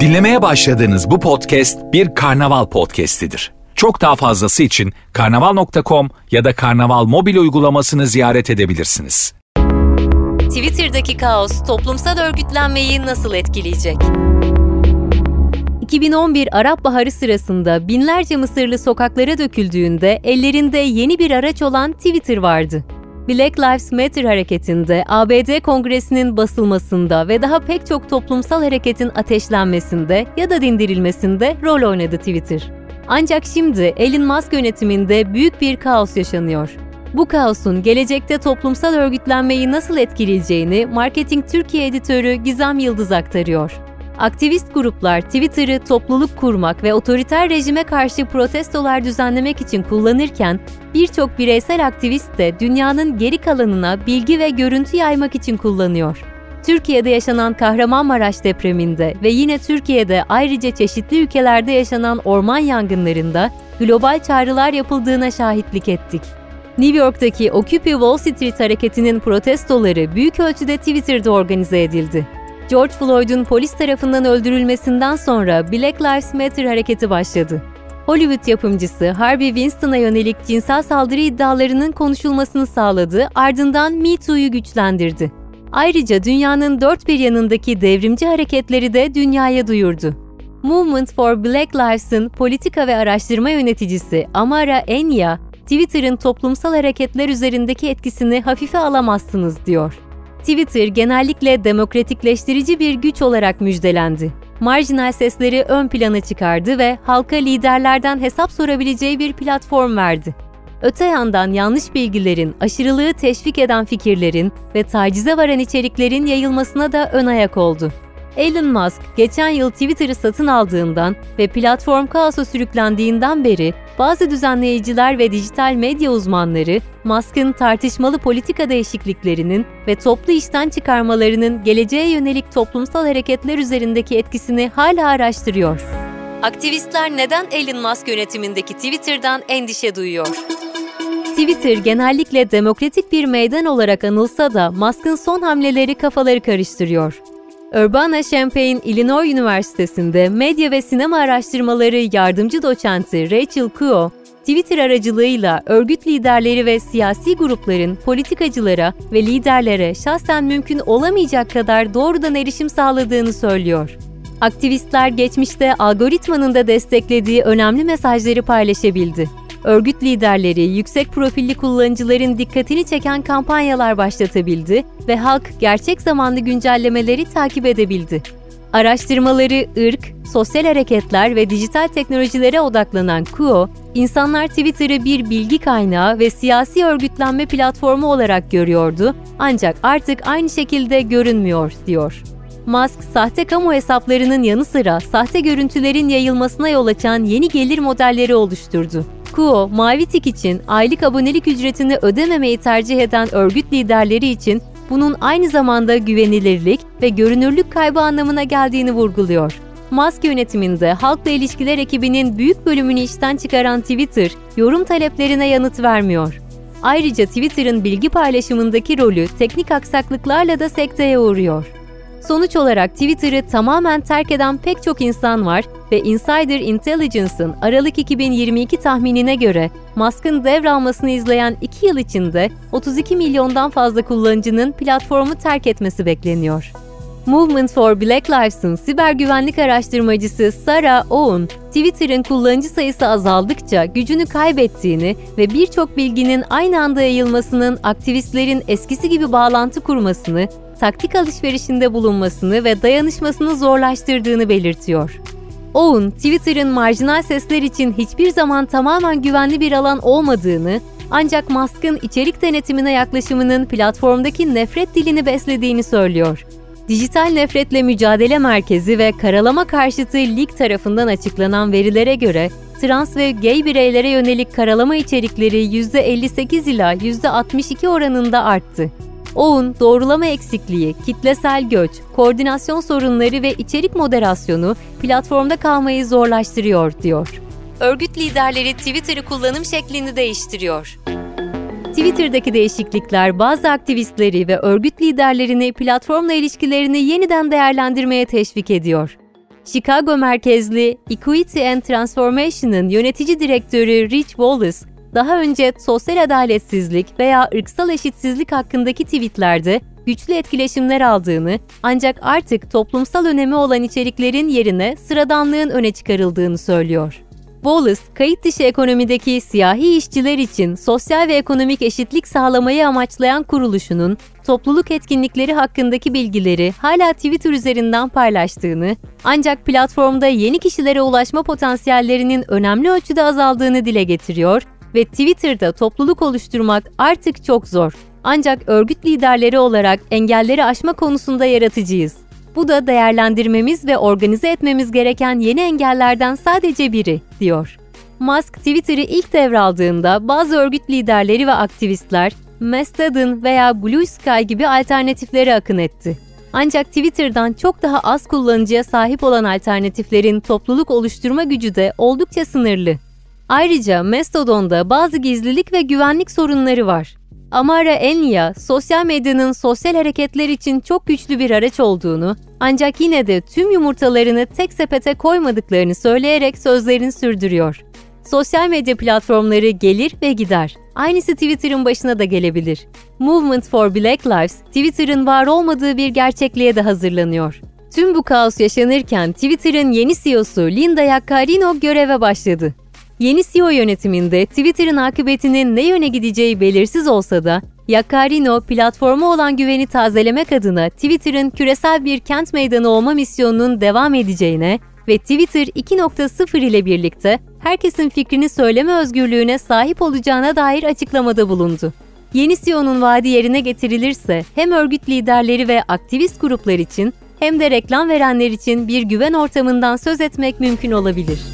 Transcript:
Dinlemeye başladığınız bu podcast bir karnaval podcastidir. Çok daha fazlası için karnaval.com ya da karnaval mobil uygulamasını ziyaret edebilirsiniz. Twitter'daki kaos toplumsal örgütlenmeyi nasıl etkileyecek? 2011 Arap Baharı sırasında binlerce Mısırlı sokaklara döküldüğünde ellerinde yeni bir araç olan Twitter vardı. Black Lives Matter hareketinde, ABD Kongresi'nin basılmasında ve daha pek çok toplumsal hareketin ateşlenmesinde ya da dindirilmesinde rol oynadı Twitter. Ancak şimdi Elon Musk yönetiminde büyük bir kaos yaşanıyor. Bu kaosun gelecekte toplumsal örgütlenmeyi nasıl etkileyeceğini Marketing Türkiye editörü Gizem Yıldız aktarıyor. Aktivist gruplar Twitter'ı topluluk kurmak ve otoriter rejime karşı protestolar düzenlemek için kullanırken birçok bireysel aktivist de dünyanın geri kalanına bilgi ve görüntü yaymak için kullanıyor. Türkiye'de yaşanan Kahramanmaraş depreminde ve yine Türkiye'de ayrıca çeşitli ülkelerde yaşanan orman yangınlarında global çağrılar yapıldığına şahitlik ettik. New York'taki Occupy Wall Street hareketinin protestoları büyük ölçüde Twitter'da organize edildi. George Floyd'un polis tarafından öldürülmesinden sonra Black Lives Matter hareketi başladı. Hollywood yapımcısı Harvey Weinstein'a yönelik cinsel saldırı iddialarının konuşulmasını sağladı, ardından Me Too'yu güçlendirdi. Ayrıca dünyanın dört bir yanındaki devrimci hareketleri de dünyaya duyurdu. Movement for Black Lives'ın politika ve araştırma yöneticisi Amara Enya, Twitter'ın toplumsal hareketler üzerindeki etkisini hafife alamazsınız diyor. Twitter genellikle demokratikleştirici bir güç olarak müjdelendi. Marjinal sesleri ön plana çıkardı ve halka liderlerden hesap sorabileceği bir platform verdi. Öte yandan yanlış bilgilerin, aşırılığı teşvik eden fikirlerin ve tacize varan içeriklerin yayılmasına da ön ayak oldu. Elon Musk geçen yıl Twitter'ı satın aldığından ve platform kaosa sürüklendiğinden beri bazı düzenleyiciler ve dijital medya uzmanları Musk'ın tartışmalı politika değişikliklerinin ve toplu işten çıkarmalarının geleceğe yönelik toplumsal hareketler üzerindeki etkisini hala araştırıyor. Aktivistler neden Elon Musk yönetimindeki Twitter'dan endişe duyuyor? Twitter genellikle demokratik bir meydan olarak anılsa da Musk'ın son hamleleri kafaları karıştırıyor. Urbana-Champaign Illinois Üniversitesi'nde medya ve sinema araştırmaları yardımcı doçenti Rachel Kuo, Twitter aracılığıyla örgüt liderleri ve siyasi grupların politikacılara ve liderlere şahsen mümkün olamayacak kadar doğrudan erişim sağladığını söylüyor. Aktivistler geçmişte algoritmanın da desteklediği önemli mesajları paylaşabildi örgüt liderleri yüksek profilli kullanıcıların dikkatini çeken kampanyalar başlatabildi ve halk gerçek zamanlı güncellemeleri takip edebildi. Araştırmaları ırk, sosyal hareketler ve dijital teknolojilere odaklanan Kuo, insanlar Twitter'ı bir bilgi kaynağı ve siyasi örgütlenme platformu olarak görüyordu ancak artık aynı şekilde görünmüyor, diyor. Musk, sahte kamu hesaplarının yanı sıra sahte görüntülerin yayılmasına yol açan yeni gelir modelleri oluşturdu. Kuo, Mavi için aylık abonelik ücretini ödememeyi tercih eden örgüt liderleri için bunun aynı zamanda güvenilirlik ve görünürlük kaybı anlamına geldiğini vurguluyor. Musk yönetiminde halkla ilişkiler ekibinin büyük bölümünü işten çıkaran Twitter, yorum taleplerine yanıt vermiyor. Ayrıca Twitter'ın bilgi paylaşımındaki rolü teknik aksaklıklarla da sekteye uğruyor. Sonuç olarak Twitter'ı tamamen terk eden pek çok insan var ve Insider Intelligence'ın Aralık 2022 tahminine göre Musk'ın devralmasını izleyen 2 yıl içinde 32 milyondan fazla kullanıcının platformu terk etmesi bekleniyor. Movement for Black Lives'ın siber güvenlik araştırmacısı Sarah Owen, Twitter'ın kullanıcı sayısı azaldıkça gücünü kaybettiğini ve birçok bilginin aynı anda yayılmasının aktivistlerin eskisi gibi bağlantı kurmasını taktik alışverişinde bulunmasını ve dayanışmasını zorlaştırdığını belirtiyor. Owen, Twitter'ın marjinal sesler için hiçbir zaman tamamen güvenli bir alan olmadığını, ancak Musk'ın içerik denetimine yaklaşımının platformdaki nefret dilini beslediğini söylüyor. Dijital Nefretle Mücadele Merkezi ve Karalama Karşıtı Lig tarafından açıklanan verilere göre trans ve gay bireylere yönelik karalama içerikleri %58 ila %62 oranında arttı. OUN, doğrulama eksikliği, kitlesel göç, koordinasyon sorunları ve içerik moderasyonu platformda kalmayı zorlaştırıyor, diyor. Örgüt liderleri Twitter'ı kullanım şeklini değiştiriyor. Twitter'daki değişiklikler bazı aktivistleri ve örgüt liderlerini platformla ilişkilerini yeniden değerlendirmeye teşvik ediyor. Chicago merkezli Equity and Transformation'ın yönetici direktörü Rich Wallace, daha önce sosyal adaletsizlik veya ırksal eşitsizlik hakkındaki tweetlerde güçlü etkileşimler aldığını ancak artık toplumsal önemi olan içeriklerin yerine sıradanlığın öne çıkarıldığını söylüyor. Wallace, kayıt dışı ekonomideki siyahi işçiler için sosyal ve ekonomik eşitlik sağlamayı amaçlayan kuruluşunun topluluk etkinlikleri hakkındaki bilgileri hala Twitter üzerinden paylaştığını, ancak platformda yeni kişilere ulaşma potansiyellerinin önemli ölçüde azaldığını dile getiriyor ve Twitter'da topluluk oluşturmak artık çok zor. Ancak örgüt liderleri olarak engelleri aşma konusunda yaratıcıyız. Bu da değerlendirmemiz ve organize etmemiz gereken yeni engellerden sadece biri, diyor. Musk Twitter'ı ilk devraldığında bazı örgüt liderleri ve aktivistler Mastodon veya Blue Sky gibi alternatiflere akın etti. Ancak Twitter'dan çok daha az kullanıcıya sahip olan alternatiflerin topluluk oluşturma gücü de oldukça sınırlı. Ayrıca Mastodon'da bazı gizlilik ve güvenlik sorunları var. Amara Enya, sosyal medyanın sosyal hareketler için çok güçlü bir araç olduğunu, ancak yine de tüm yumurtalarını tek sepete koymadıklarını söyleyerek sözlerini sürdürüyor. Sosyal medya platformları gelir ve gider. Aynısı Twitter'ın başına da gelebilir. Movement for Black Lives, Twitter'ın var olmadığı bir gerçekliğe de hazırlanıyor. Tüm bu kaos yaşanırken Twitter'ın yeni CEO'su Linda Yaccarino göreve başladı. Yeni CEO yönetiminde Twitter'ın akıbetinin ne yöne gideceği belirsiz olsa da Yaccarino platforma olan güveni tazelemek adına Twitter'ın küresel bir kent meydanı olma misyonunun devam edeceğine ve Twitter 2.0 ile birlikte herkesin fikrini söyleme özgürlüğüne sahip olacağına dair açıklamada bulundu. Yeni CEO'nun vaadi yerine getirilirse hem örgüt liderleri ve aktivist gruplar için hem de reklam verenler için bir güven ortamından söz etmek mümkün olabilir.